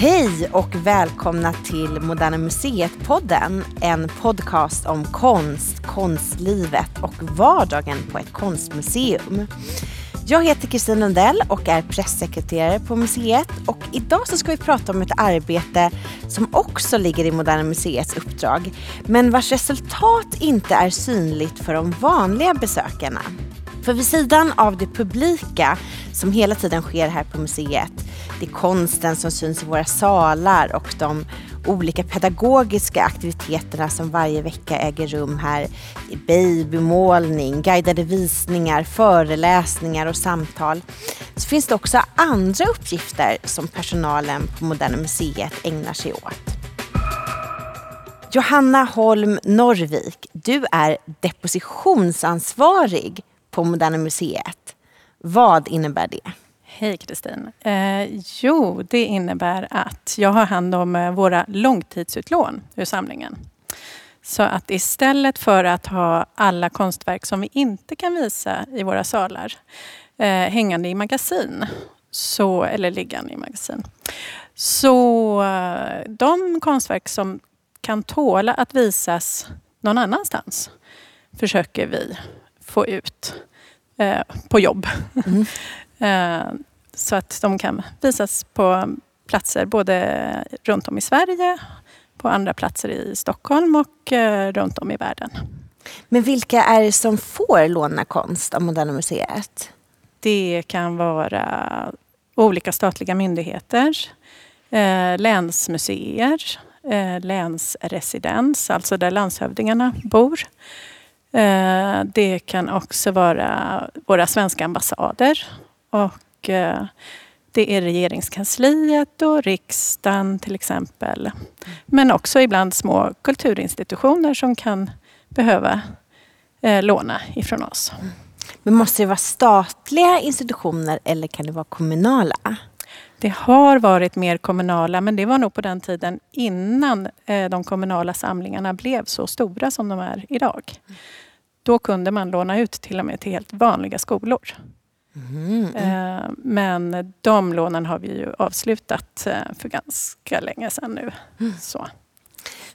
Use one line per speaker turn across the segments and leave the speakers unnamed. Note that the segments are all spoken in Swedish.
Hej och välkomna till Moderna Museet-podden. En podcast om konst, konstlivet och vardagen på ett konstmuseum. Jag heter Kristin Lundell och är pressekreterare på museet. Och idag så ska vi prata om ett arbete som också ligger i Moderna Museets uppdrag, men vars resultat inte är synligt för de vanliga besökarna. För vid sidan av det publika som hela tiden sker här på museet, det är konsten som syns i våra salar och de olika pedagogiska aktiviteterna som varje vecka äger rum här. Babymålning, guidade visningar, föreläsningar och samtal. Så finns det också andra uppgifter som personalen på Moderna Museet ägnar sig åt. Johanna Holm Norvik, du är depositionsansvarig på Moderna Museet. Vad innebär det?
Hej Kristin. Eh, jo, det innebär att jag har hand om eh, våra långtidsutlån ur samlingen. Så att istället för att ha alla konstverk som vi inte kan visa i våra salar eh, hängande i magasin, så, eller liggande i magasin. Så eh, de konstverk som kan tåla att visas någon annanstans försöker vi få ut eh, på jobb. Mm. eh, så att de kan visas på platser både runt om i Sverige, på andra platser i Stockholm och eh, runt om i världen.
Men vilka är det som får låna konst av Moderna Museet?
Det kan vara olika statliga myndigheter, eh, länsmuseer, eh, länsresidens, alltså där landshövdingarna bor. Eh, det kan också vara våra svenska ambassader och eh, det är regeringskansliet och riksdagen till exempel. Men också ibland små kulturinstitutioner som kan behöva eh, låna ifrån oss.
Men måste det vara statliga institutioner eller kan det vara kommunala?
Det har varit mer kommunala, men det var nog på den tiden innan de kommunala samlingarna blev så stora som de är idag. Då kunde man låna ut till och med till helt vanliga skolor. Mm, mm. Men de lånen har vi ju avslutat eh, för ganska länge sedan nu. Mm. Så.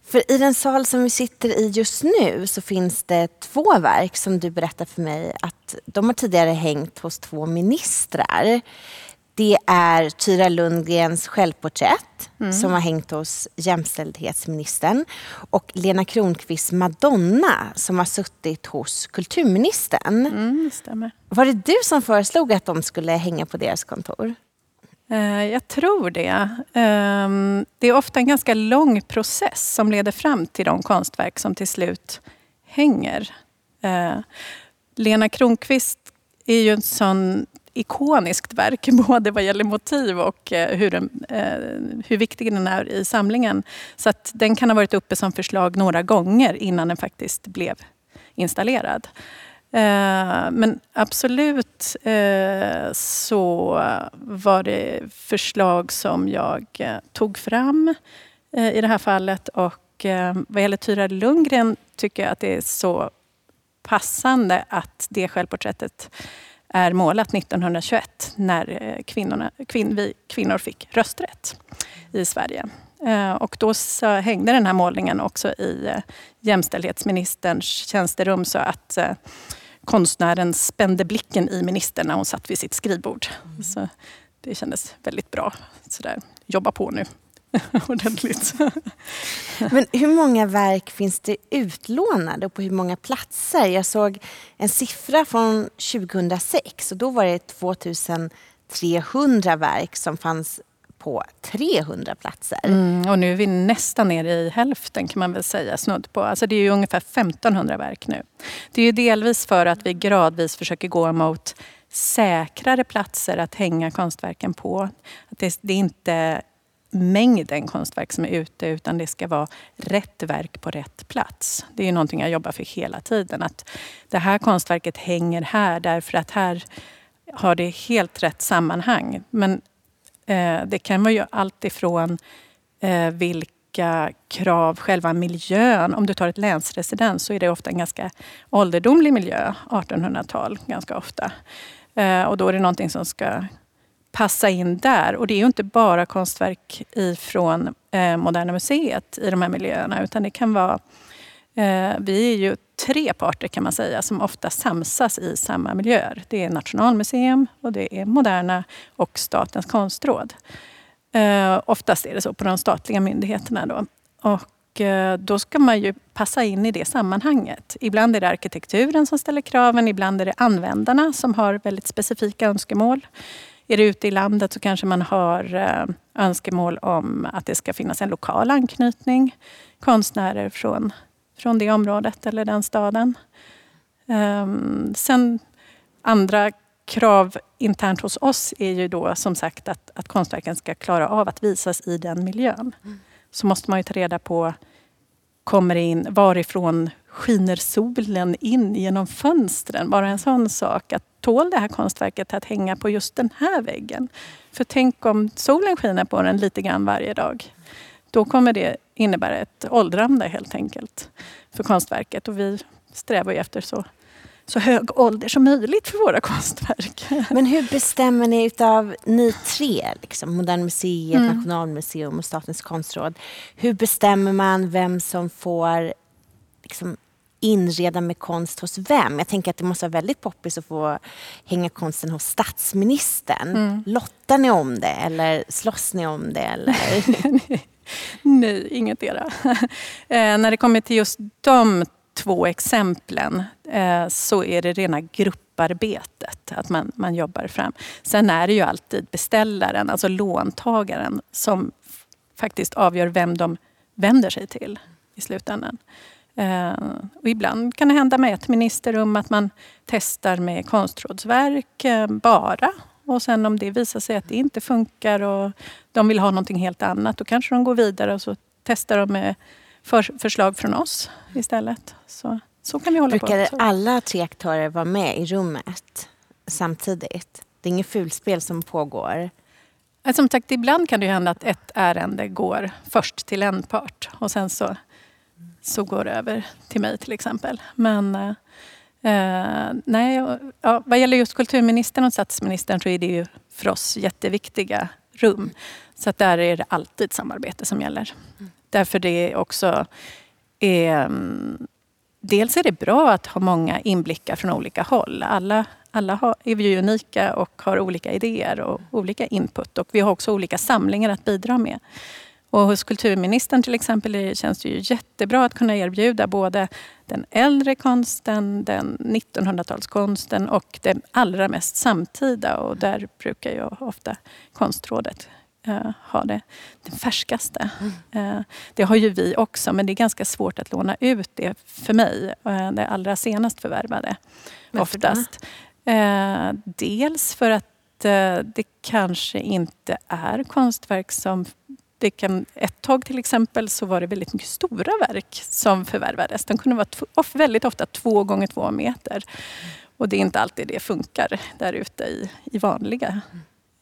För i den sal som vi sitter i just nu så finns det två verk som du berättar för mig att de har tidigare hängt hos två ministrar. Det är Tyra Lundgrens självporträtt mm. som har hängt hos jämställdhetsministern och Lena Kronqvists Madonna som har suttit hos kulturministern.
Mm, stämmer.
Var det du som föreslog att de skulle hänga på deras kontor?
Eh, jag tror det. Ehm, det är ofta en ganska lång process som leder fram till de konstverk som till slut hänger. Eh, Lena Kronqvist är ju en sån ikoniskt verk, både vad gäller motiv och eh, hur, den, eh, hur viktig den är i samlingen. Så att den kan ha varit uppe som förslag några gånger innan den faktiskt blev installerad. Eh, men absolut så var det förslag som jag tog fram i det här fallet. Och vad gäller Tyra Lundgren tycker jag att det är så passande att det självporträttet är målat 1921 när eh, kvinnorna, kvin, vi kvinnor fick rösträtt i Sverige. Eh, och då så hängde den här målningen också i eh, jämställdhetsministerns tjänsterum så att konstnären spände blicken i ministern när hon satt vid sitt skrivbord. Mm. Så det kändes väldigt bra. Sådär, jobba på nu. ordentligt.
Men hur många verk finns det utlånade och på hur många platser? Jag såg en siffra från 2006 och då var det 2300 verk som fanns på 300 platser.
Mm, och nu är vi nästan nere i hälften kan man väl säga, snudd på. Alltså det är ju ungefär 1500 verk nu. Det är ju delvis för att vi gradvis försöker gå mot säkrare platser att hänga konstverken på. Att det, det inte mängden konstverk som är ute utan det ska vara rätt verk på rätt plats. Det är ju någonting jag jobbar för hela tiden. Att det här konstverket hänger här därför att här har det helt rätt sammanhang. Men eh, det kan vara ju allt ifrån eh, vilka krav, själva miljön. Om du tar ett länsresidens så är det ofta en ganska ålderdomlig miljö, 1800-tal ganska ofta. Eh, och då är det någonting som ska passa in där. Och det är ju inte bara konstverk ifrån eh, Moderna Museet i de här miljöerna utan det kan vara eh, vi är ju tre parter kan man säga som ofta samsas i samma miljöer. Det är Nationalmuseum och det är Moderna och Statens konstråd. Eh, oftast är det så på de statliga myndigheterna. Då. Och eh, då ska man ju passa in i det sammanhanget. Ibland är det arkitekturen som ställer kraven, ibland är det användarna som har väldigt specifika önskemål. Är det ute i landet så kanske man har eh, önskemål om att det ska finnas en lokal anknytning. Konstnärer från, från det området eller den staden. Um, sen andra krav internt hos oss är ju då som sagt att, att konstverken ska klara av att visas i den miljön. Mm. Så måste man ju ta reda på, kommer in, varifrån skiner solen in genom fönstren? Bara en sån sak. Att tål det här konstverket att hänga på just den här väggen? För tänk om solen skiner på den lite grann varje dag. Då kommer det innebära ett åldrande helt enkelt för konstverket. Och vi strävar ju efter så så hög ålder som möjligt för våra konstverk.
Men hur bestämmer ni utav ni tre, liksom, Moderna Museet, mm. Nationalmuseum och Statens konstråd. Hur bestämmer man vem som får liksom, inreda med konst hos vem? Jag tänker att det måste vara väldigt poppis att få hänga konsten hos statsministern. Mm. Lottar ni om det eller slåss ni om det? Eller?
Nej, ingetdera. eh, när det kommer till just de två exemplen eh, så är det rena grupparbetet, att man, man jobbar fram. Sen är det ju alltid beställaren, alltså låntagaren, som faktiskt avgör vem de vänder sig till i slutändan. Eh, och ibland kan det hända med ett ministerrum att man testar med konstrådsverk eh, bara. Och sen om det visar sig att det inte funkar och de vill ha någonting helt annat, då kanske de går vidare och så testar de med för, förslag från oss istället. Så, så kan vi hålla
Brukar
på.
Brukar alla tre aktörer vara med i rummet samtidigt? Det är inget fulspel som pågår?
Som sagt, ibland kan det hända att ett ärende går först till en part och sen så, så går det över till mig till exempel. Men eh, nej, ja, vad gäller just kulturministern och statsministern så är det ju för oss jätteviktiga rum. Så att där är det alltid samarbete som gäller. Mm. Därför det också är... Mm, dels är det bra att ha många inblickar från olika håll. Alla, alla har, är vi unika och har olika idéer och olika input. Och vi har också olika samlingar att bidra med. Och hos kulturministern till exempel känns det ju jättebra att kunna erbjuda både den äldre konsten, den 1900-talskonsten och det allra mest samtida. Och där brukar ju ofta konstrådet uh, ha det, den färskaste. Mm. Uh, det har ju vi också, men det är ganska svårt att låna ut det för mig. Uh, det allra senast förvärvade, oftast. dels för att det kanske inte är konstverk som det kan, ett tag till exempel så var det väldigt mycket stora verk som förvärvades. De kunde vara väldigt ofta två gånger två meter. Och det är inte alltid det funkar där ute i, i vanliga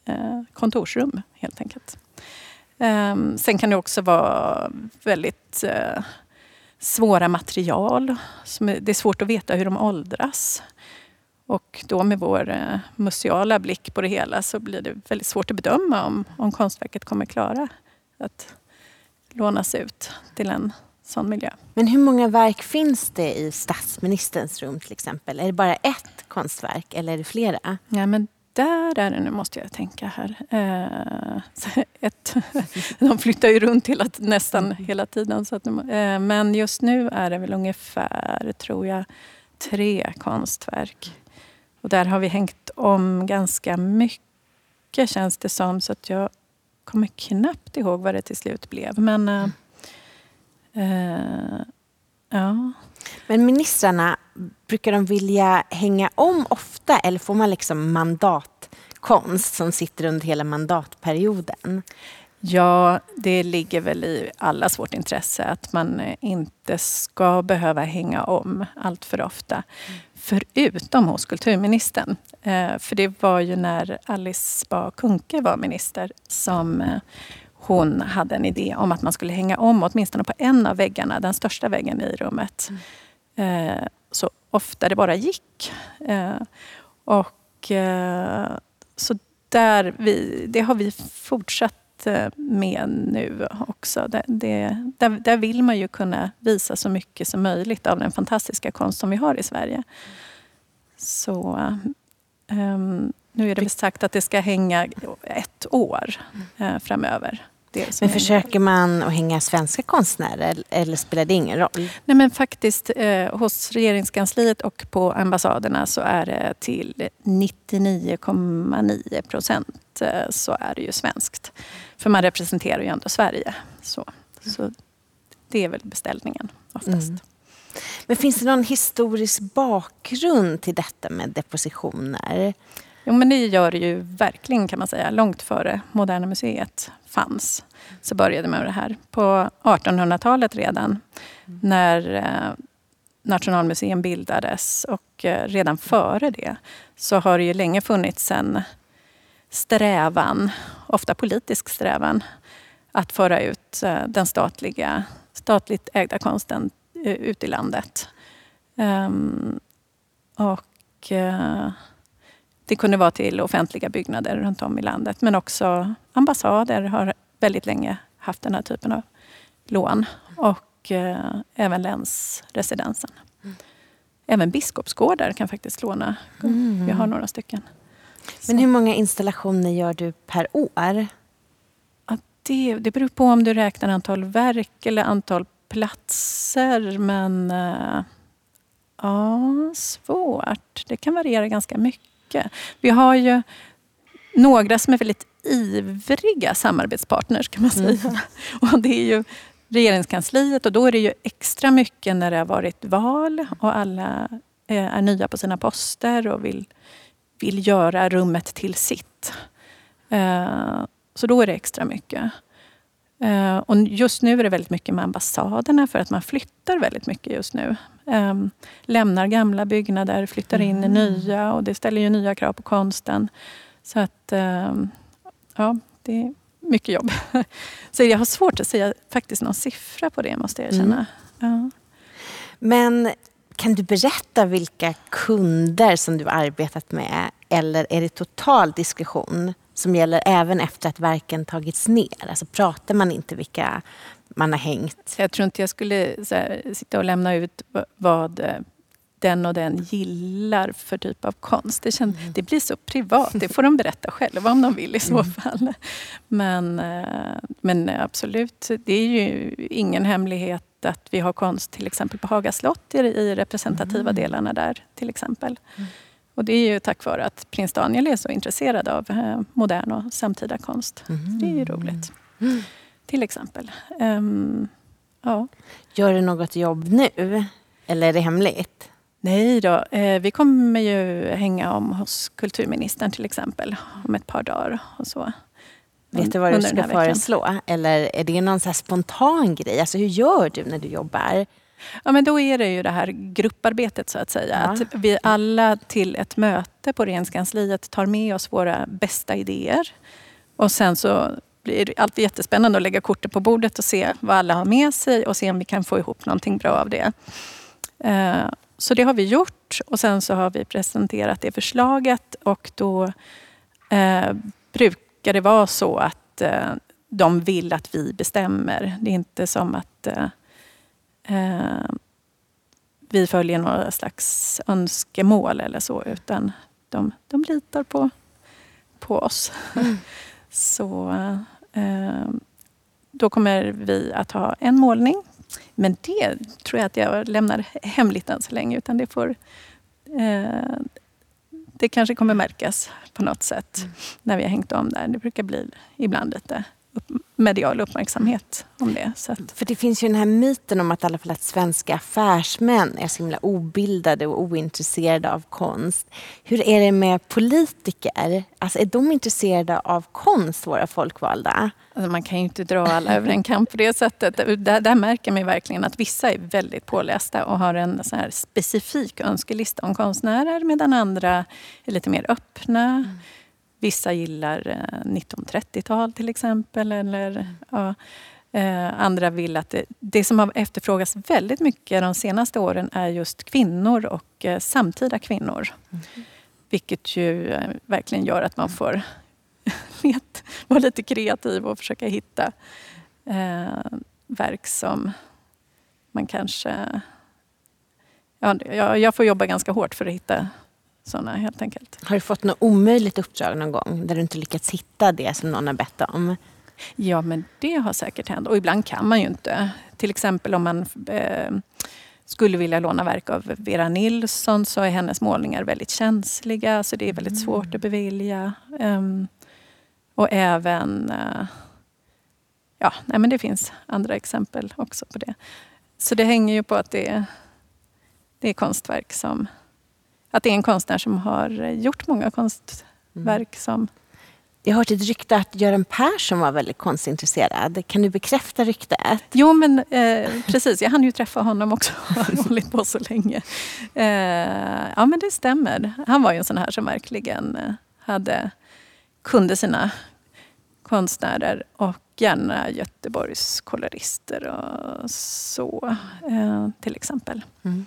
eh, kontorsrum helt enkelt. Eh, sen kan det också vara väldigt eh, svåra material. Som är, det är svårt att veta hur de åldras. Och då med vår eh, museala blick på det hela så blir det väldigt svårt att bedöma om, om konstverket kommer klara att lånas ut till en sån miljö.
Men hur många verk finns det i statsministerns rum till exempel? Är det bara ett konstverk eller är det flera?
Ja, men där är det, nu måste jag tänka här. Eh, ett, de flyttar ju runt hela, nästan mm. hela tiden. Så att, eh, men just nu är det väl ungefär, tror jag, tre konstverk. Och där har vi hängt om ganska mycket känns det som. Så att jag kommer knappt ihåg vad det till slut blev. Men eh, eh, ja.
Men ministrarna, brukar de vilja hänga om ofta eller får man liksom mandatkonst som sitter under hela mandatperioden?
Ja, det ligger väl i allas vårt intresse att man eh, inte ska behöva hänga om allt för ofta. Mm. Förutom hos kulturministern. Eh, för det var ju när Alice Bah Kuhnke var minister som eh, hon hade en idé om att man skulle hänga om åtminstone på en av väggarna, den största väggen i rummet. Mm. Så ofta det bara gick. Och så där vi, det har vi fortsatt med nu också. Det, det, där, där vill man ju kunna visa så mycket som möjligt av den fantastiska konst som vi har i Sverige. Så um, nu är det väl sagt att det ska hänga ett år uh, framöver.
Men försöker man att hänga svenska konstnärer eller spelar det ingen roll?
Nej men faktiskt eh, hos regeringskansliet och på ambassaderna så är det till 99,9 procent eh, så är det ju svenskt. För man representerar ju ändå Sverige. Så, så det är väl beställningen oftast. Mm.
Men finns det någon historisk bakgrund till detta med depositioner?
Jo, men det gör det ju verkligen kan man säga. Långt före Moderna Museet fanns så började man med det här. På 1800-talet redan mm. när eh, Nationalmuseum bildades och eh, redan före det så har det ju länge funnits en strävan, ofta politisk strävan, att föra ut eh, den statliga, statligt ägda konsten ut i landet. Um, och uh, det kunde vara till offentliga byggnader runt om i landet. Men också ambassader har väldigt länge haft den här typen av lån. Och eh, även länsresidensen. Mm. Även biskopsgårdar kan faktiskt låna. Mm. Vi har några stycken.
Men hur många installationer gör du per år?
Ja, det, det beror på om du räknar antal verk eller antal platser. Men eh, ja, svårt. Det kan variera ganska mycket mycket. Vi har ju några som är väldigt ivriga samarbetspartners kan man säga. Mm. Och det är ju regeringskansliet och då är det ju extra mycket när det har varit val och alla är nya på sina poster och vill, vill göra rummet till sitt. Eh, så då är det extra mycket. Eh, och just nu är det väldigt mycket med ambassaderna för att man flyttar väldigt mycket just nu. Um, lämnar gamla byggnader, flyttar in i mm. nya och det ställer ju nya krav på konsten. Så att, um, ja, det är mycket jobb. Så jag har svårt att säga faktiskt någon siffra på det måste jag erkänna. Mm. Ja.
Men kan du berätta vilka kunder som du har arbetat med eller är det total diskussion som gäller även efter att verken tagits ner? Alltså pratar man inte vilka man har hängt?
Jag tror inte jag skulle här, sitta och lämna ut vad eh, den och den gillar för typ av konst. Det, känns, mm. det blir så privat. Det får de berätta själva om de vill i så mm. fall. Men, eh, men absolut, det är ju ingen hemlighet att vi har konst till exempel på Haga slott i representativa mm. delarna där till exempel. Mm. Och det är ju tack vare att prins Daniel är så intresserad av eh, modern och samtida konst. Mm. Det är ju roligt. Mm. Till exempel. Um, ja.
Gör du något jobb nu? Eller är det hemligt?
Nej då. Eh, vi kommer ju hänga om hos kulturministern till exempel om ett par dagar. Och så.
Vet du vad du ska föreslå? Eller är det någon så spontan grej? Alltså hur gör du när du jobbar?
Ja, men då är det ju det här grupparbetet så att säga. Ja. Att vi alla till ett möte på Regeringskansliet tar med oss våra bästa idéer. Och sen så blir det alltid jättespännande att lägga kortet på bordet och se vad alla har med sig och se om vi kan få ihop någonting bra av det. Eh, så det har vi gjort och sen så har vi presenterat det förslaget och då eh, brukar det vara så att eh, de vill att vi bestämmer. Det är inte som att eh, vi följer några slags önskemål eller så, utan de, de litar på, på oss. Mm. så eh, då kommer vi att ha en målning. Men det tror jag att jag lämnar hemligt än så länge, utan det får eh, det kanske kommer märkas på något sätt mm. när vi har hängt om där. Det brukar bli ibland lite medial uppmärksamhet om det. Så att.
För det finns ju den här myten om att i alla fall att svenska affärsmän är så himla obildade och ointresserade av konst. Hur är det med politiker? Alltså är de intresserade av konst, våra folkvalda?
Alltså man kan ju inte dra alla över en kamp på det sättet. Där, där märker man verkligen att vissa är väldigt pålästa och har en så här specifik önskelista om konstnärer medan andra är lite mer öppna. Mm Vissa gillar 1930-tal eh, till exempel. Eller, mm. ja, eh, andra vill att det, det, som har efterfrågats väldigt mycket de senaste åren är just kvinnor och eh, samtida kvinnor. Mm. Vilket ju verkligen gör att man får let, vara lite kreativ och försöka hitta eh, verk som man kanske... Ja, jag får jobba ganska hårt för att hitta sådana helt enkelt.
Har du fått något omöjligt uppdrag någon gång där du inte lyckats hitta det som någon har bett om?
Ja, men det har säkert hänt. Och ibland kan man ju inte. Till exempel om man eh, skulle vilja låna verk av Vera Nilsson så är hennes målningar väldigt känsliga så det är väldigt mm. svårt att bevilja. Um, och även... Uh, ja, nej, men det finns andra exempel också på det. Så det hänger ju på att det det är konstverk som... Att det är en konstnär som har gjort många konstverk mm. som
jag har hört ett rykte att Göran Persson var väldigt konstintresserad. Kan du bekräfta ryktet?
Jo, men eh, precis. Jag hann ju träffa honom också. Har hållit på så länge. Eh, ja, men det stämmer. Han var ju en sån här som verkligen eh, hade, kunde sina konstnärer och gärna Göteborgs kolorister och så, eh, till exempel. Mm.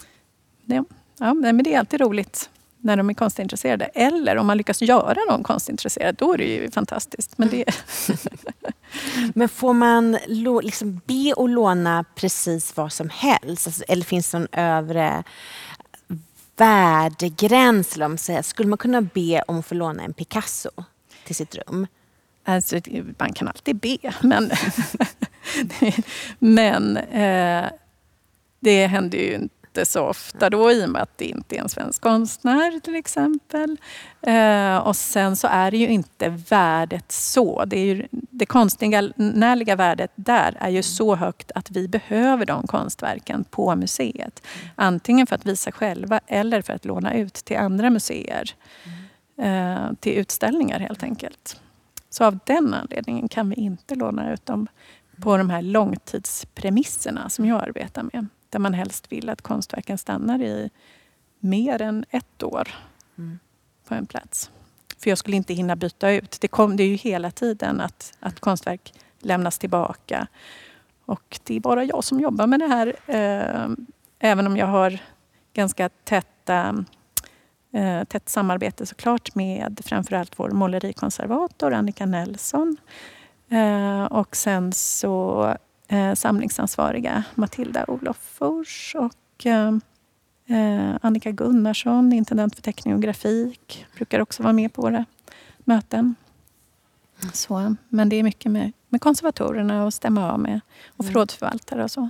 Det, ja, men det är alltid roligt när de är konstintresserade. Eller om man lyckas göra någon konstintresserad, då är det ju fantastiskt. Men, det...
Men får man liksom be och låna precis vad som helst? Alltså, eller finns det någon övre värdegräns? Om säger. Skulle man kunna be om att få låna en Picasso till sitt rum?
Alltså, man kan alltid be, men, men eh, det händer ju inte så ofta då i och med att det inte är en svensk konstnär till exempel. Eh, och sen så är det ju inte värdet så. Det, är ju, det konstnärliga värdet där är ju så högt att vi behöver de konstverken på museet. Antingen för att visa själva eller för att låna ut till andra museer. Eh, till utställningar helt enkelt. Så av den anledningen kan vi inte låna ut dem på de här långtidspremisserna som jag arbetar med där man helst vill att konstverken stannar i mer än ett år mm. på en plats. För jag skulle inte hinna byta ut. Det, kom, det är ju hela tiden att, att konstverk lämnas tillbaka. Och det är bara jag som jobbar med det här. Eh, även om jag har ganska tätta, eh, tätt samarbete såklart med framförallt vår målerikonservator Annika Nelson. Eh, och sen så eh, samlingsansvariga Matilda Olof Fors och eh, eh, Annika Gunnarsson, intendent för teckning och grafik, brukar också vara med på våra möten. Så, men det är mycket med, med konservatorerna att stämma av med och mm. förrådsförvaltare och så.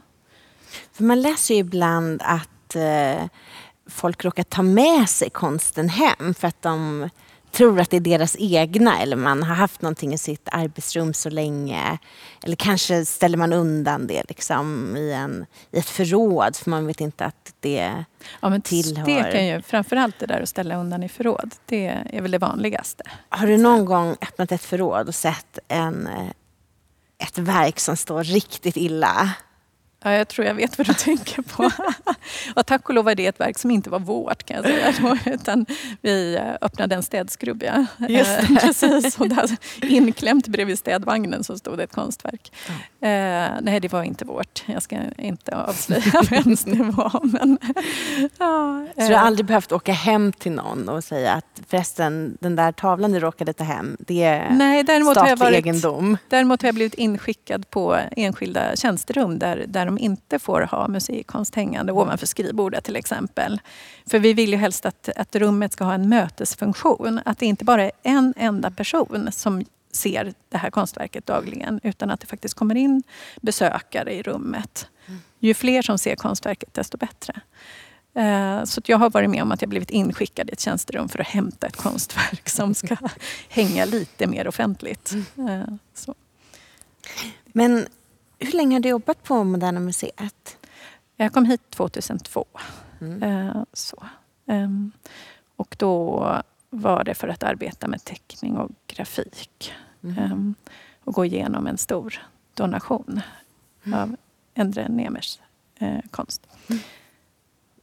För man läser ju ibland att eh, folk råkar ta med sig konsten hem för att de tror att det är deras egna eller man har haft någonting i sitt arbetsrum så länge. Eller kanske ställer man undan det liksom i, en, i ett förråd för man vet inte att det ja, men tillhör...
Det kan ju, framförallt det där att ställa undan i förråd, det är väl det vanligaste.
Har du någon gång öppnat ett förråd och sett en, ett verk som står riktigt illa?
Ja, jag tror jag vet vad du tänker på. och tack och lov var det ett verk som inte var vårt kan jag säga. Då, utan vi eh, öppnade en städskrubb. Ja.
Just det.
Precis, och där, inklämt bredvid städvagnen så stod det ett konstverk. Ja. Eh, nej, det var inte vårt. Jag ska inte avslöja vems det var. Men,
ja, så du har eh. aldrig behövt åka hem till någon och säga att förresten, den där tavlan du råkade ta hem, det är nej, däremot statlig har jag varit, egendom?
Däremot har jag blivit inskickad på enskilda tjänsterum där, där de inte får ha musikkonst hängande ovanför skrivbordet till exempel. För vi vill ju helst att, att rummet ska ha en mötesfunktion. Att det inte bara är en enda person som ser det här konstverket dagligen utan att det faktiskt kommer in besökare i rummet. Ju fler som ser konstverket desto bättre. Eh, så jag har varit med om att jag blivit inskickad i ett tjänsterum för att hämta ett konstverk som ska hänga lite mer offentligt. Eh, så.
Men hur länge har du jobbat på Moderna Museet?
Jag kom hit 2002. Mm. Eh, så. Ehm, och då var det för att arbeta med teckning och grafik. Mm. Ehm, och gå igenom en stor donation mm. av Endre Nemers eh, konst. Mm.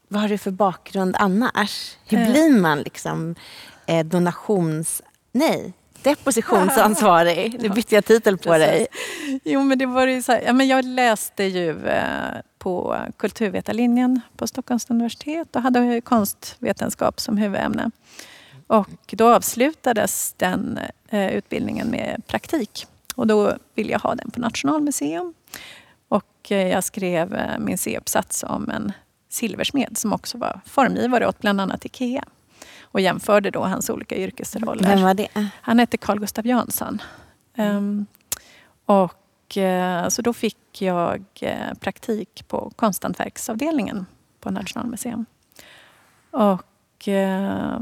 Vad har du för bakgrund annars? Hur eh. blir man liksom donations... Nej, Depositionsansvarig. Nu bytte jag titel på dig.
Jo, men det var ju så här, ja, men jag läste ju eh, på kulturvetarlinjen på Stockholms universitet och hade konstvetenskap som huvudämne. Och då avslutades den eh, utbildningen med praktik. Och då ville jag ha den på Nationalmuseum. Och eh, jag skrev min C-uppsats om en silversmed som också var formgivare åt bland annat IKEA. Och jämförde då hans olika yrkesroller.
Vem var det?
Han hette Carl Gustav Jansson. Um, och, uh, så då fick jag uh, praktik på konsthantverksavdelningen på Nationalmuseum. Och uh,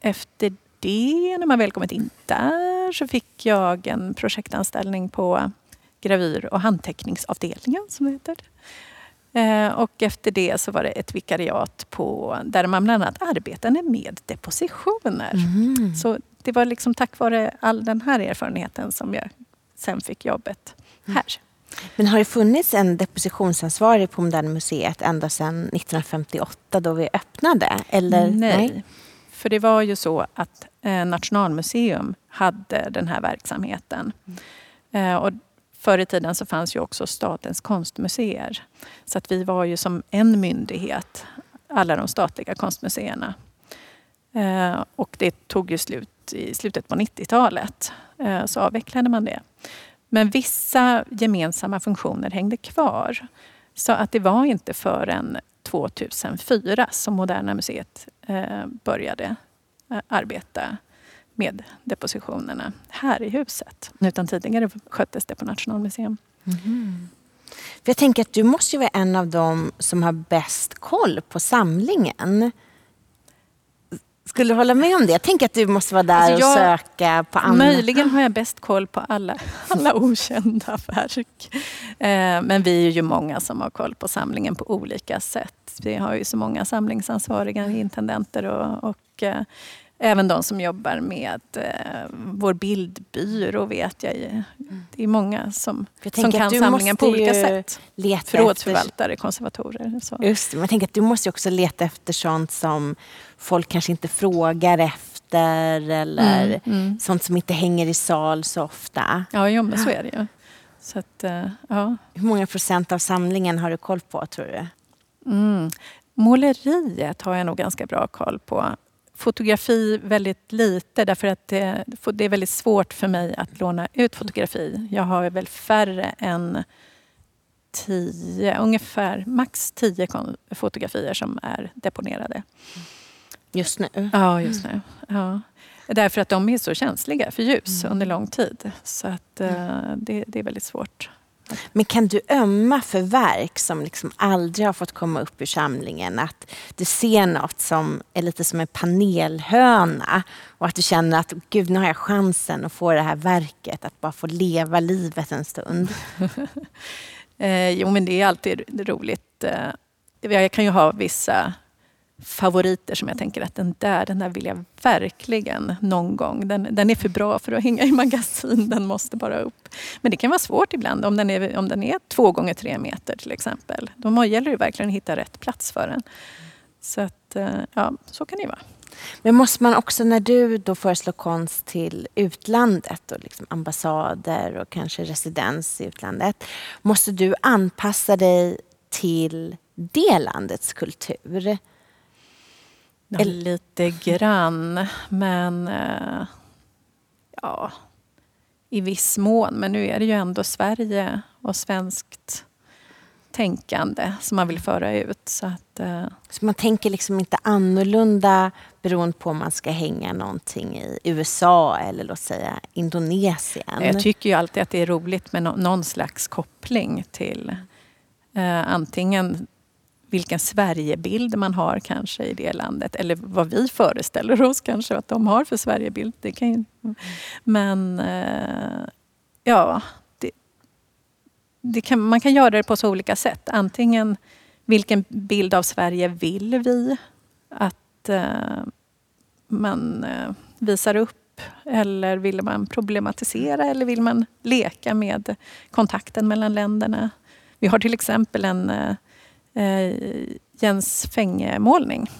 efter det, när man väl kommit in där, så fick jag en projektanställning på gravyr och handteckningsavdelningen, som det heter. Eh, och efter det så var det ett vikariat på, där man bland annat arbetade med depositioner. Mm. Så det var liksom tack vare all den här erfarenheten som jag sen fick jobbet mm. här.
Men har det funnits en depositionsansvarig på Moderna Museet ända sedan 1958 då vi öppnade? Eller?
Nej. Nej. För det var ju så att eh, Nationalmuseum hade den här verksamheten. Mm. Eh, och Förr i tiden så fanns ju också Statens konstmuseer. Så att vi var ju som en myndighet, alla de statliga konstmuseerna. Eh, och det tog ju slut i slutet på 90-talet. Eh, så avvecklade man det. Men vissa gemensamma funktioner hängde kvar. Så att det var inte förrän 2004 som Moderna Museet eh, började eh, arbeta med depositionerna här i huset. Utan tidigare sköttes det på Nationalmuseum. Mm.
För jag tänker att du måste ju vara en av dem som har bäst koll på samlingen. Skulle du hålla med om det? Jag tänker att du måste vara där alltså jag, och söka på andra.
Möjligen har jag bäst koll på alla, alla okända verk. Eh, men vi är ju många som har koll på samlingen på olika sätt. Vi har ju så många samlingsansvariga intendenter och, och eh, Även de som jobbar med eh, vår bildbyrå vet jag ju. Det är många som, som kan samlingen på olika sätt. Förrådsförvaltare, efter... konservatorer. Så.
Just det, men jag tänker att du måste också leta efter sånt som folk kanske inte frågar efter eller mm, mm. sånt som inte hänger i sal så ofta.
Ja, jo, men så är det ju. Så att, uh, ja.
Hur många procent av samlingen har du koll på, tror du?
Mm. Måleriet har jag nog ganska bra koll på fotografi väldigt lite därför att det, det, är väldigt svårt för mig att låna ut fotografi. Jag har väl färre än tio, ungefär max tio fotografier som är deponerade.
Just nu?
Ja, just nu. Ja. Därför att de är så känsliga för ljus mm. under lång tid. Så att, uh, det, det är väldigt svårt.
Men kan du ömma för verk som liksom aldrig har fått komma upp ur samlingen? Att du ser något som är lite som en panelhöna och att du känner att gud, nu har jag chansen att få det här verket att bara få leva livet en stund.
eh, jo, men det är alltid roligt. Eh, jag kan ju ha vissa favoriter som jag tänker att den där, den där vill jag verkligen någon gång. Den, den är för bra för att hänga i magasin, den måste bara upp. Men det kan vara svårt ibland om den är, om den är två gånger tre meter till exempel. Då gäller det verkligen att hitta rätt plats för den. Så att, eh, ja, så kan det vara.
Men måste man också när du då föreslår konst till utlandet och liksom ambassader och kanske residens i utlandet. Måste du anpassa dig till det landets kultur?
Ja, lite grann, men eh, ja, i viss mån. Men nu är det ju ändå Sverige och svenskt tänkande som man vill föra ut. Så, att, eh.
så man tänker liksom inte annorlunda beroende på om man ska hänga någonting i USA eller låt säga Indonesien?
Jag tycker ju alltid att det är roligt med någon slags koppling till eh, antingen vilken Sverigebild man har kanske i det landet. Eller vad vi föreställer oss kanske att de har för Sverigebild. Det kan ju, men eh, ja, det, det kan, man kan göra det på så olika sätt. Antingen vilken bild av Sverige vill vi att eh, man eh, visar upp? Eller vill man problematisera eller vill man leka med kontakten mellan länderna? Vi har till exempel en eh, Jens Fänge-målning.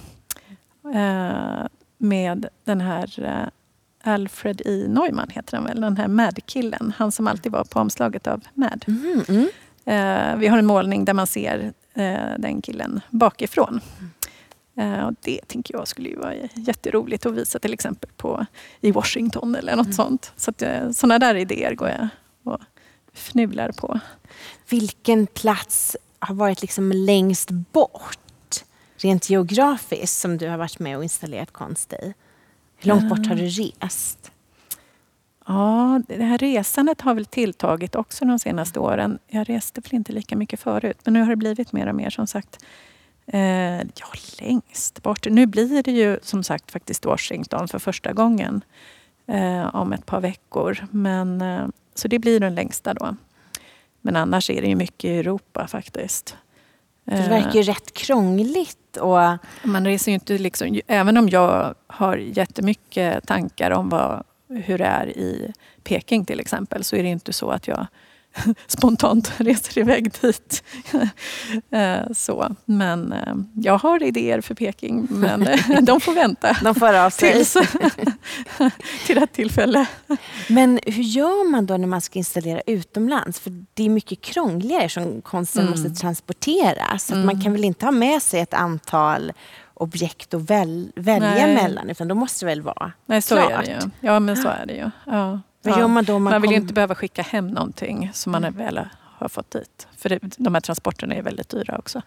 Eh, med den här eh, Alfred E. Neumann, heter han väl, den här Mad-killen. Han som alltid var på omslaget av Mad. Mm, mm. vi har en målning där man ser den killen bakifrån. Eh, och det tänker jag skulle ju vara jätteroligt att visa till exempel på, i Washington eller något mm. sånt. Så att, eh, sådana där idéer går jag och fnular på.
Vilken plats har varit liksom längst bort, rent geografiskt, som du har varit med och installerat konst i? Hur långt bort har du rest?
Ja, det här resandet har väl tilltagit också de senaste åren. Jag reste väl inte lika mycket förut, men nu har det blivit mer och mer som sagt. Eh, ja, längst bort. Nu blir det ju som sagt faktiskt Washington för första gången eh, om ett par veckor. Men, eh, så det blir den längsta då. Men annars är det ju mycket i Europa faktiskt.
Det verkar ju eh. rätt krångligt. Och...
Man reser ju inte liksom, även om jag har jättemycket tankar om vad, hur det är i Peking till exempel så är det inte så att jag spontant reser iväg dit. Eh, så. Men eh, jag har idéer för Peking, men eh, de får vänta.
De får av sig. Tills,
till ett tillfälle.
Men hur gör man då när man ska installera utomlands? För det är mycket krångligare som konsten mm. måste transporteras. Så mm. man kan väl inte ha med sig ett antal objekt att väl, välja Nej. mellan, utan då måste det väl vara
Nej, så
klart.
är det ju. Ja, men så är det ju. Ja.
Vad gör man då?
Man,
man
vill kom... inte behöva skicka hem någonting som man mm. väl har fått dit. För det, de här transporterna är väldigt dyra också.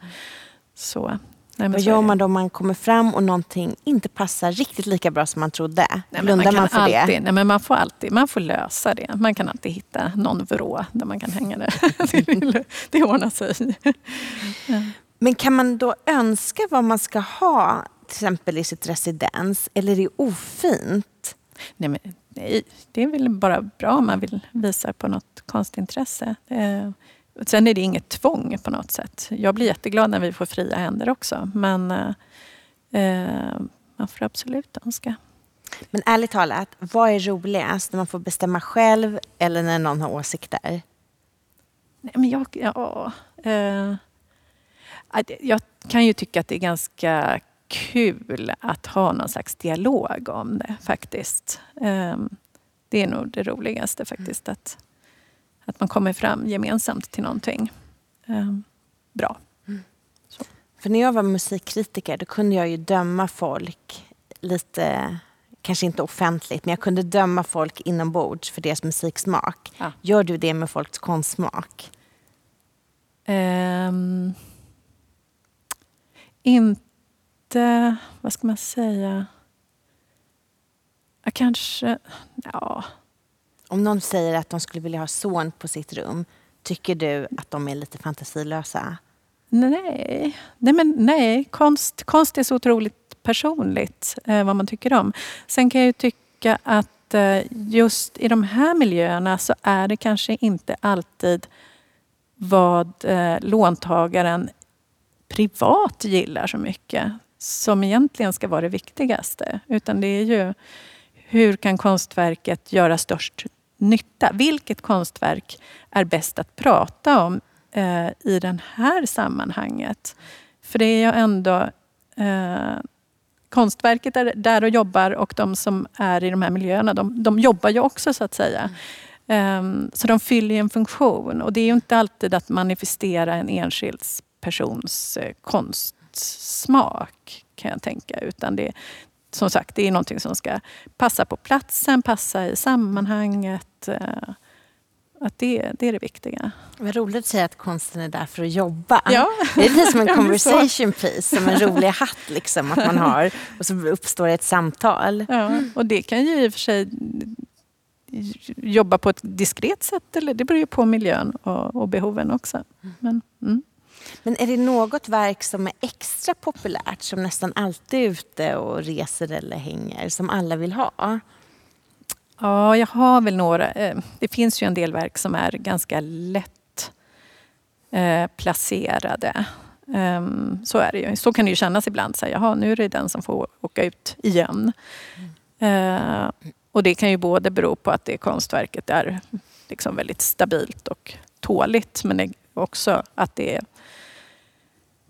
Så,
nej, Vad gör man då om man kommer fram och någonting inte passar riktigt lika bra som man trodde? Nej, Blundar man, man för
alltid,
det?
Nej, men man får alltid man får lösa det. Man kan alltid hitta någon vrå där man kan hänga det. det ordnar sig.
ja. Men kan man då önska vad man ska ha till exempel i sitt residens eller är det ofint?
Nej, men, nej, det är väl bara bra om man vill visa på något konstintresse. Eh, sen är det inget tvång på något sätt. Jag blir jätteglad när vi får fria händer också. Men eh, eh man får absolut önska.
Men ärligt talat, vad är roligast? När man får bestämma själv eller när någon har åsikter?
Nej, men jag, ja, eh, jag kan ju tycka att det är ganska kul att ha någon slags dialog om det faktiskt. Ehm, det är nog det roligaste faktiskt. Att, att man kommer fram gemensamt till någonting ehm, bra. Mm.
För när jag var musikkritiker då kunde jag ju döma folk lite, kanske inte offentligt, men jag kunde döma folk inombords för deras musiksmak. Ja. Gör du det med folks konstsmak? Um,
inte inte, vad ska man säga? Jag kanske, ja.
Om någon säger att de skulle vilja ha son på sitt rum, tycker du att de är lite fantasilösa?
Nej, nej, men nej. Konst, konst är så otroligt personligt eh, vad man tycker om. Sen kan jag ju tycka att eh, just i de här miljöerna så är det kanske inte alltid vad eh, låntagaren privat gillar så mycket som egentligen ska vara det viktigaste. Utan det är ju hur kan konstverket göra störst nytta? Vilket konstverk är bäst att prata om eh, i det här sammanhanget? För det är ju ändå eh, konstverket är där och jobbar och de som är i de här miljöerna, de, de jobbar ju också så att säga. Mm. så de fyller en funktion och det är ju inte alltid att manifestera en enskild persons eh, konst smak kan jag tänka. Utan det, som sagt, det är någonting som ska passa på platsen, passa i sammanhanget. Eh, att det, det är det viktiga.
Vad roligt att säga att konsten är där för att jobba. Ja. Det är lite som en conversation piece, som en rolig hatt liksom, att man har. Och så uppstår ett samtal.
Ja, och det kan ju i och för sig jobba på ett diskret sätt. Eller det beror ju på miljön och, och behoven också. Men, mm.
Men är det något verk som är extra populärt, som nästan alltid är ute och reser eller hänger, som alla vill ha?
Ja, jag har väl några. Eh, det finns ju en del verk som är ganska lätt eh, placerade. Ehm, så är det ju. Så kan det ju kännas ibland. Så jaha, nu är det den som får åka ut igen. Mm. Och det kan ju både bero på att det konstverket är liksom väldigt stabilt och tåligt. Men också att det är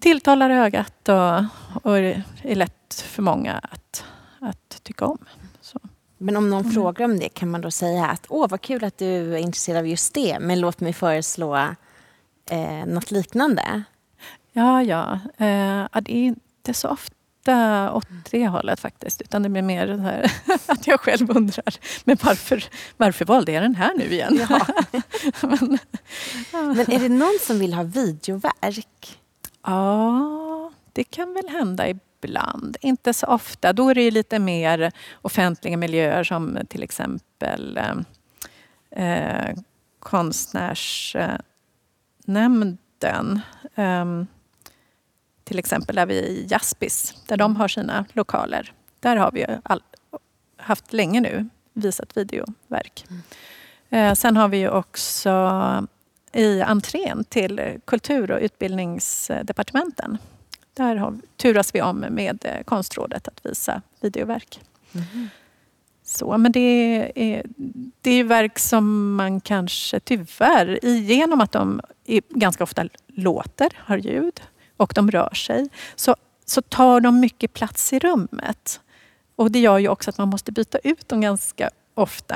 tilltalar ögat och, och är lätt för många att, att tycka om. Så.
Men om någon mm. frågar om det kan man då säga att åh vad kul att du är intresserad av just det men låt mig föreslå eh, något liknande?
Ja, ja. Eh, det är inte så ofta åt det hållet faktiskt. Utan det blir mer här, att jag själv undrar, men varför, varför valde jag den här nu igen?
Ja. men, men är det någon som vill ha videoverk?
Ja, det kan väl hända ibland. Inte så ofta. Då är det lite mer offentliga miljöer som till exempel eh, konstnärsnämnden. Eh, till exempel är vi i Jaspis, där de har sina lokaler. Där har vi all, haft länge nu visat videoverk. Mm. Eh, sen har vi också i entrén till kultur och utbildningsdepartementen. Där har, turas vi om med eh, Konstrådet att visa videoverk. Mm. Så, men det är, det är verk som man kanske tyvärr, genom att de ganska ofta låter, har ljud och de rör sig, så, så tar de mycket plats i rummet. Och det gör ju också att man måste byta ut dem ganska ofta.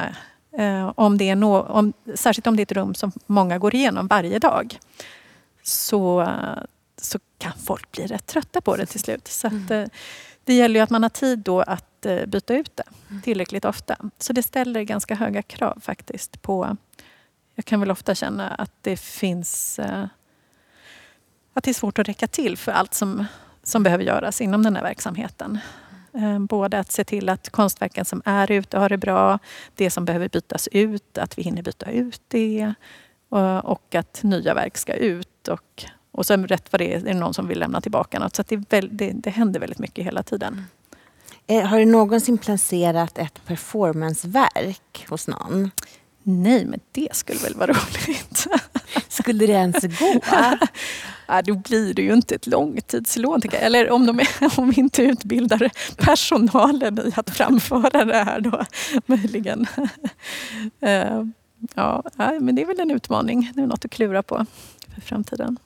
Eh, om det är no, om, särskilt om det är ett rum som många går igenom varje dag. Så, så kan folk bli rätt trötta på det till slut. Så att, mm. Eh, det gäller ju att man har tid då att eh, byta ut det mm. tillräckligt ofta. Så det ställer ganska höga krav faktiskt på... Jag kan väl ofta känna att det finns... Att det är svårt att räcka till för allt som, som behöver göras inom den här verksamheten. Eh, både att se till att konstverken som är ute har det bra, det som behöver bytas ut, att vi hinner byta ut det och att nya verk ska ut. Och, och sen rätt vad det är, är det någon som vill lämna tillbaka något. Så det, väl, det, det händer väldigt mycket hela tiden.
Eh, har du någonsin placerat ett performanceverk hos någon?
Nej, men det skulle väl vara roligt.
Skulle det ens gå?
ja, då blir det ju inte ett långtidslån. Eller om, de är, om vi inte utbildar personalen i att framföra det här då, möjligen. Eh, ja, men det är väl en utmaning. Det är något att klura på för framtiden.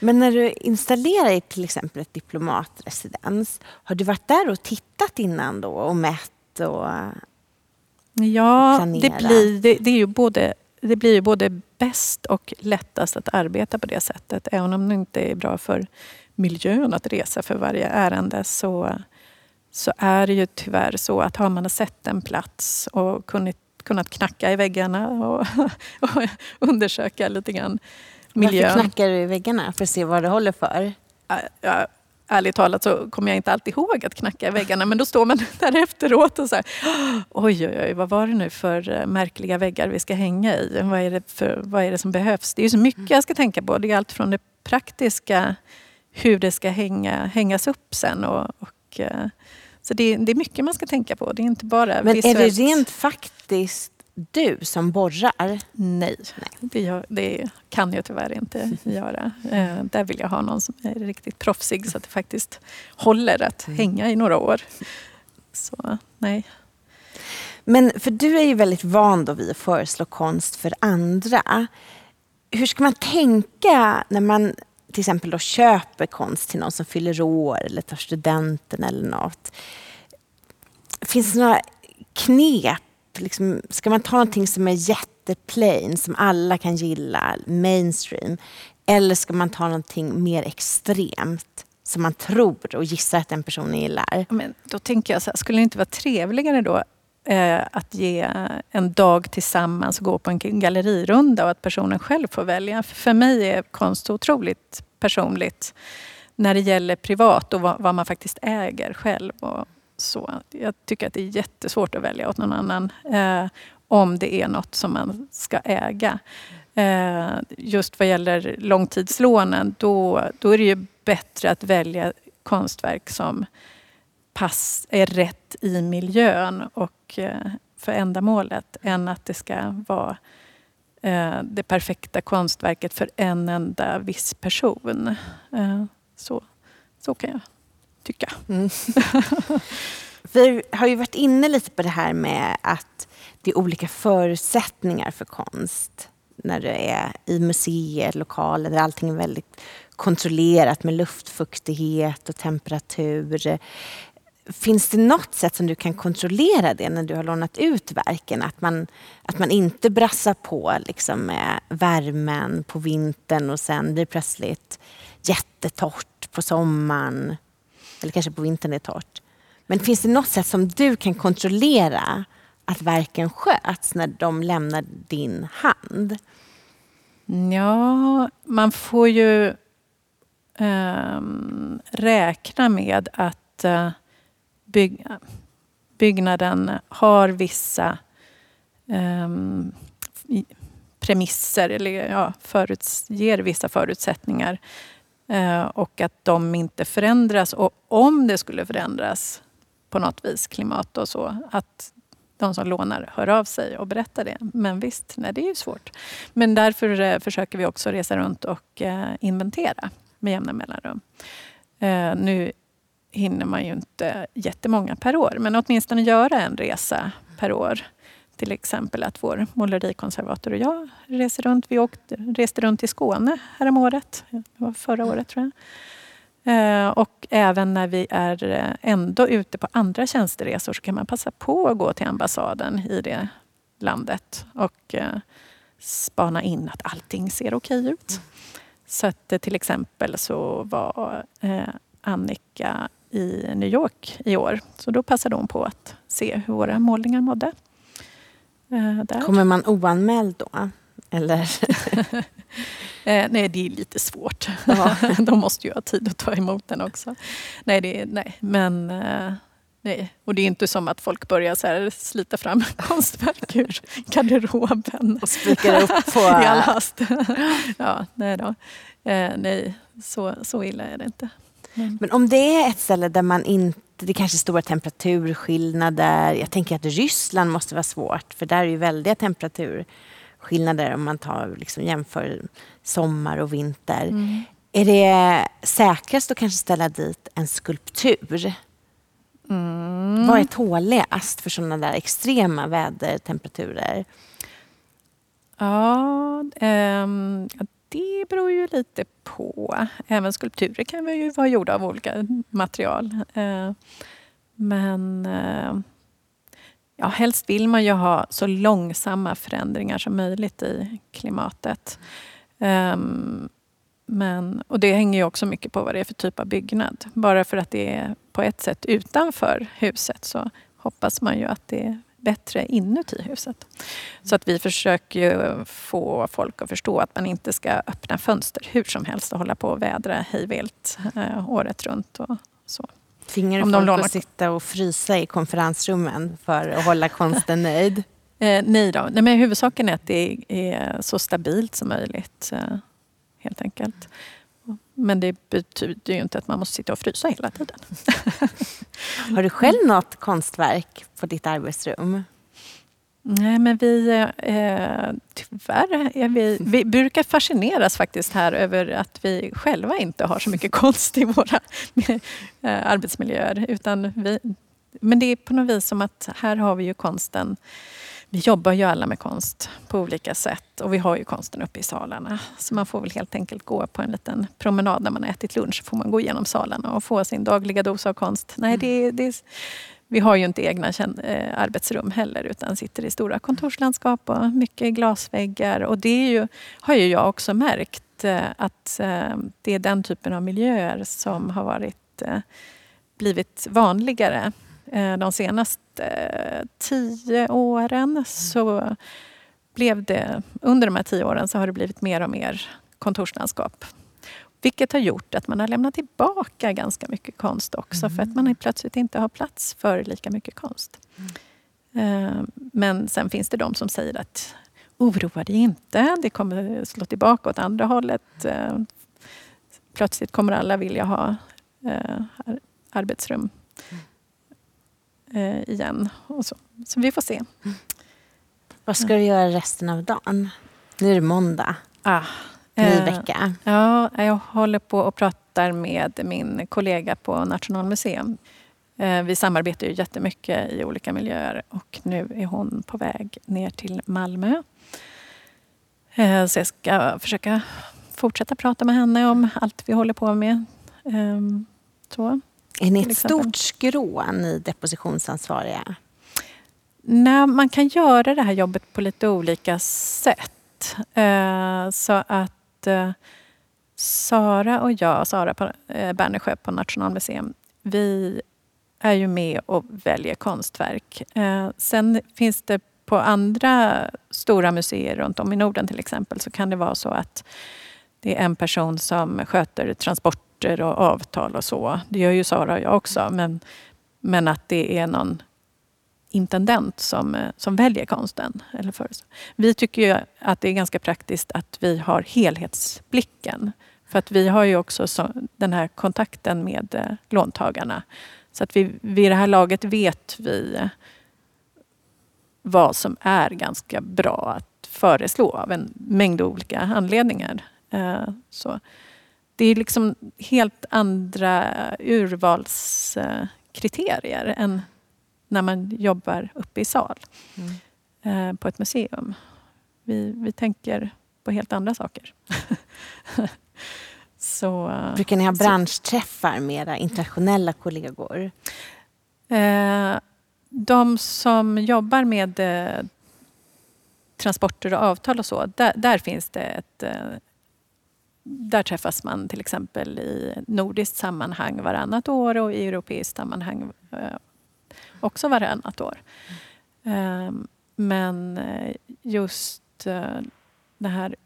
Men när du installerar till exempel ett diplomatresidens, har du varit där och tittat innan då och mätt och
Ja, det blir, det, det, är ju både, det blir ju både bäst och lättast att arbeta på det sättet. Även om det inte är bra för miljön att resa för varje ärende så, så är det ju tyvärr så att har man sett en plats och kunnat, kunnat knacka i väggarna och, och undersöka lite grann miljön.
Varför knackar du i väggarna? För att se vad det håller för?
Ärligt talat så kommer jag inte alltid ihåg att knacka i väggarna. Men då står man där efteråt och så här, oj, oj, oj, vad var det nu för eh, märkliga väggar vi ska hänga i? Vad är det, för, vad är det som behövs? Det är så mycket jag ska tänka på. Det är allt från det praktiska, hur det ska hänga, hängas upp sen. Och, och eh, så det, det, är mycket man ska tänka på. Det är inte bara
Men
visuellt.
är det rent faktiskt du som borrar?
Nej, Nej. Det, gör, det, kan jag tyvärr inte göra. Eh, där vill jag ha någon som är riktigt proffsig så att det faktiskt håller att mm. hänga i några år. Så nej.
Men för du är ju väldigt van då vid att föreslå konst för andra. Hur ska man tänka när man till exempel då köper konst till någon som fyller år eller tar studenten eller något? Finns det några knep liksom, ska man ta någonting som är jätteplain, som alla kan gilla, mainstream, eller ska man ta någonting mer extremt som man tror och gissar att den personen gillar?
Men då tänker jag så här, skulle det inte vara trevligare då eh, att ge en dag tillsammans och gå på en gallerirunda och att personen själv får välja? För, för mig är konst otroligt personligt när det gäller privat och vad, vad man faktiskt äger själv. Och, så. Jag tycker att det är jättesvårt att välja åt någon annan eh, om det är något som man ska äga. Eh, just vad gäller långtidslånen, då, då är det ju bättre att välja konstverk som pass, är rätt i miljön och eh, för ändamålet än att det ska vara eh, det perfekta konstverket för en enda viss person. Eh, så, så kan jag tycka. Mm.
Vi har ju varit inne lite på det här med att det är olika förutsättningar för konst när du är i museer, lokaler där allting är väldigt kontrollerat med luftfuktighet och temperatur. Finns det något sätt som du kan kontrollera det när du har lånat ut verken? Att man, att man inte brassar på liksom med värmen på vintern och sen blir det plötsligt jättetorrt på sommaren. Eller kanske på vintern är torrt. Men finns det något sätt som du kan kontrollera att verken sköts när de lämnar din hand?
Ja, man får ju um, räkna med att uh, byg byggnaden har vissa um, premisser eller ja, föruts ger vissa förutsättningar uh, Eh, och att de inte förändras. Och om det skulle förändras på något vis, klimat och så, att de som lånar hör av sig och berättar det. Men visst, nej, det är ju svårt. Men därför eh, försöker vi också resa runt och eh, inventera med jämna mellanrum. Nu hinner man ju inte jättemånga per år, men åtminstone göra en resa per år. Till exempel att vår målerikonservator och jag reser runt. Vi åkte, reste runt i Skåne häromåret, det var förra året tror jag. Eh, och även när vi är eh, ändå ute på andra tjänsteresor så kan man passa på att gå till ambassaden i det landet och eh, spana in att allting ser okej ut. Så att till exempel så var Annika i New York i år. Så då passade hon på att se hur våra målningar mådde.
Där. Kommer man oanmäld då? Eller?
eh, nej, det är lite svårt. Ja. De måste ju ha tid att ta emot den också. Nej, det är, nej. men eh, nej. Och det är inte som att folk börjar så slita fram konstverk ur garderoben.
Och spikar upp på...
I all hast. ja, nej då. Eh, nej, så, så illa är det inte.
Men. men om det är ett ställe där man inte det kanske är stora temperaturskillnader. Jag tänker att Ryssland måste vara svårt för där är ju väldiga temperaturskillnader skillnader om man tar, liksom, jämför sommar och vinter. Mm. Är det säkrast att kanske ställa dit en skulptur? Mm. Vad är tåligast för sådana där extrema vädertemperaturer?
Ja, um, det beror ju lite på. Även skulpturer kan ju vara gjorda av olika material. Eh, men eh, Ja, helst vill man ju ha så långsamma förändringar som möjligt i klimatet. Ehm, men, och det hänger ju också mycket på vad det är för typ av byggnad. Bara för att det är på ett sätt utanför huset så hoppas man ju att det bättre inuti huset. Så att vi försöker få folk att förstå att man inte ska öppna fönster hur som helst och hålla på och vädra hejvilt eh, året runt. Och så.
Tvingar du folk lånar... att sitta och frysa i konferensrummen för att hålla konsten nöjd?
Eh, nej då. Nej, men huvudsaken är att det är så stabilt som möjligt. Eh, helt enkelt. Men det betyder ju inte att man måste sitta och frysa hela tiden.
Har du själv något konstverk på ditt arbetsrum?
Nej, men vi... Eh, tyvärr är vi, vi brukar fascineras faktiskt här över att vi själva inte har så mycket konst i våra eh, arbetsmiljöer. Utan vi, men det är på något vis som att här har vi ju konsten. Vi jobbar ju alla med konst på olika sätt och vi har ju konsten uppe i salarna. Så man får väl helt enkelt gå på en liten promenad när man har ätit lunch. får man gå igenom salarna och få sin dagliga dos av konst. Nej, det, det, vi har ju inte egna eh, arbetsrum heller utan sitter i stora kontorslandskap och mycket glasväggar. Och det är ju, har ju jag också märkt eh, att eh, det är den typen av miljöer som har varit, blivit vanligare. De senaste tio åren så blev det, under de här tio åren så har det blivit mer och mer kontorslandskap vilket har gjort att man har lämnat tillbaka ganska mycket konst också mm. för att man plötsligt inte har plats för lika mycket konst. Mm. Men sen finns det de som säger att oroa dig inte, det kommer slå tillbaka åt andra hållet. Eh, plötsligt kommer alla vilja ha eh, arbetsrum mm. igen. Och så. så vi får se. Mm.
Vad ska du göra resten av dagen? Nu är det måndag.
Ah,
Ny eh, vecka.
Ja, jag håller på och pratar med min kollega på Nationalmuseum. Eh, vi samarbetar ju jättemycket i olika miljöer och nu är hon på väg ner till Malmö. Eh, så jag ska försöka fortsätta prata med henne om allt vi håller på med. Ehm, så,
är ni ett stort skrå, ni depositionsansvariga?
Nej, man kan göra det här jobbet på lite olika sätt. Så att eh, Sara och jag, Sara eh, Bernersjö på Nationalmuseum, vi är ju med och väljer konstverk. Eh, sen finns det på andra stora museer runt om i Norden till exempel så kan det vara så att det är en person som sköter transporter och avtal och så. Det gör ju Sara och jag också. Men, men att det är någon intendent som, som väljer konsten. Eller för. Vi tycker ju att det är ganska praktiskt att vi har helhetsblicken. För att vi har ju också så, den här kontakten med eh, låntagarna. Så att vi vid det här laget vet vi vad som är ganska bra att föreslå av en mängd olika anledningar. Eh, så det är liksom helt andra urvalskriterier än när man jobbar uppe i sal mm. Eh, på ett museum. Vi, vi tänker på helt andra saker.
så, Brukar ni ha branschträffar med era internationella kollegor?
Eh, de som jobbar med transporter och avtal och så, där, där finns det ett där träffas man till exempel i nordiskt sammanhang varannat år och i europeiskt sammanhang eh, också varannat år. Ehm, men eh, just eh, den här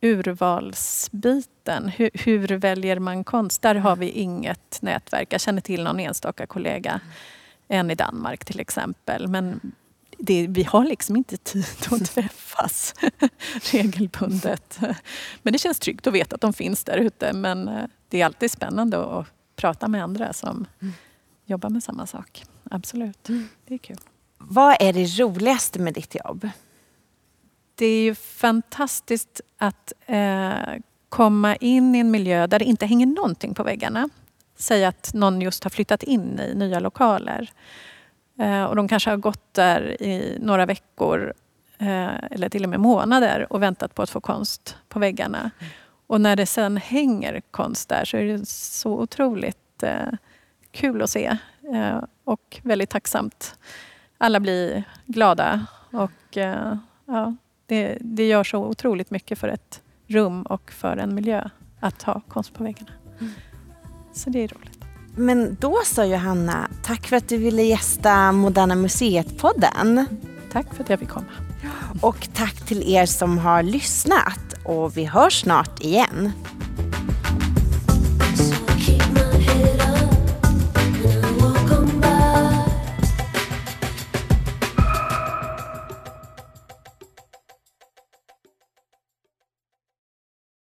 urvalsbiten, hur, hur, väljer man konst? Där har vi inget nätverk. Jag känner till någon enstaka kollega, en i Danmark till exempel. Men det, vi har liksom inte tid att träffas regelbundet. Men det känns tryggt att veta att de finns där ute. Men eh, det är alltid spännande att prata med andra som mm. jobbar med samma sak. Absolut, mm. det är kul.
Vad är det roligaste med ditt jobb?
Det är ju fantastiskt att eh, komma in i en miljö där det inte hänger någonting på väggarna. Säg att någon just har flyttat in i nya lokaler Eh, och de kanske har gått där i några veckor eller till och med månader och väntat på att få konst på väggarna. Mm. Och när det sen hänger konst där så är det så otroligt eh, kul att se och väldigt tacksamt. Alla blir glada och ja, det, det gör så otroligt mycket för ett rum och för en miljö att ha konst på väggarna. Mm. Så det är roligt.
Men då sa Johanna, tack för att du ville gästa Moderna Museet-podden.
Tack för att jag fick komma.
Och tack till er som har lyssnat och vi hörs snart igen.